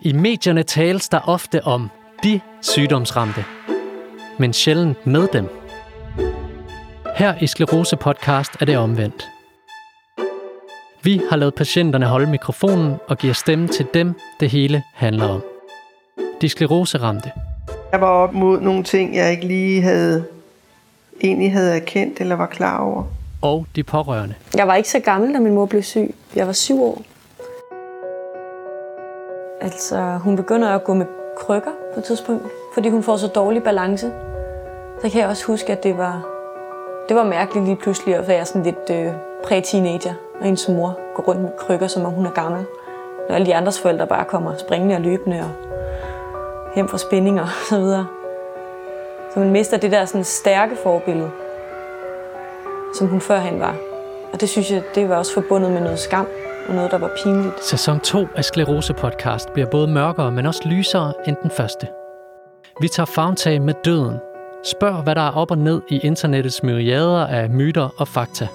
I medierne tales der ofte om de sygdomsramte, men sjældent med dem. Her i Sklerose Podcast er det omvendt. Vi har lavet patienterne holde mikrofonen og giver stemme til dem, det hele handler om. De skleroseramte. Jeg var op mod nogle ting, jeg ikke lige havde egentlig havde erkendt eller var klar over. Og de pårørende. Jeg var ikke så gammel, da min mor blev syg. Jeg var syv år. Altså, hun begynder at gå med krykker på et tidspunkt, fordi hun får så dårlig balance. Så kan jeg også huske, at det var, det var mærkeligt lige pludselig at være sådan lidt øh, præ-teenager, og hendes mor går rundt med krykker, som om hun er gammel. Når alle de andres forældre bare kommer springende og løbende og hjem fra spændinger og så videre. Så man mister det der sådan stærke forbillede, som hun førhen var. Og det synes jeg, det var også forbundet med noget skam og noget, der var pinligt. Sæson 2 af Sklerose Podcast bliver både mørkere, men også lysere end den første. Vi tager fagntag med døden. Spørg, hvad der er op og ned i internettets myriader af myter og fakta.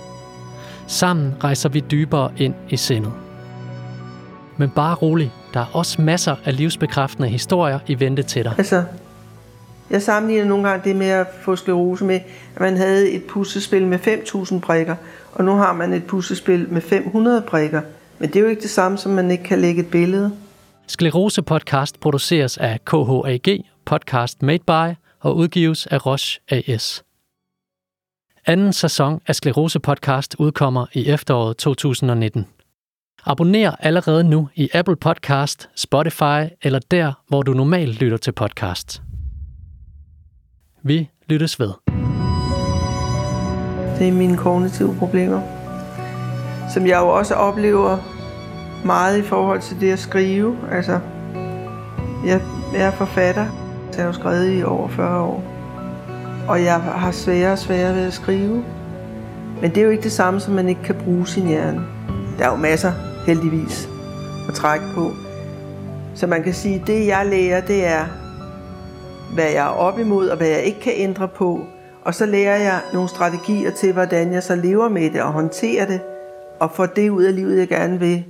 Sammen rejser vi dybere ind i sindet. Men bare rolig, der er også masser af livsbekræftende historier i vente til dig. Altså, jeg sammenligner nogle gange det med at få sklerose med, at man havde et puslespil med 5.000 brikker, og nu har man et puslespil med 500 brikker. Men det er jo ikke det samme, som man ikke kan lægge et billede. Sklerose Podcast produceres af KHAG, Podcast Made By, og udgives af Roche AS. Anden sæson af Sklerose Podcast udkommer i efteråret 2019. Abonner allerede nu i Apple Podcast, Spotify eller der, hvor du normalt lytter til podcast. Vi lyttes ved. Det er mine kognitive problemer, som jeg jo også oplever meget i forhold til det at skrive. Altså, jeg, jeg er forfatter, så jeg har jo skrevet i over 40 år. Og jeg har sværere og sværere ved at skrive. Men det er jo ikke det samme, som man ikke kan bruge sin hjerne. Der er jo masser, heldigvis, at trække på. Så man kan sige, at det jeg lærer, det er, hvad jeg er op imod, og hvad jeg ikke kan ændre på. Og så lærer jeg nogle strategier til, hvordan jeg så lever med det og håndterer det, og får det ud af livet, jeg gerne vil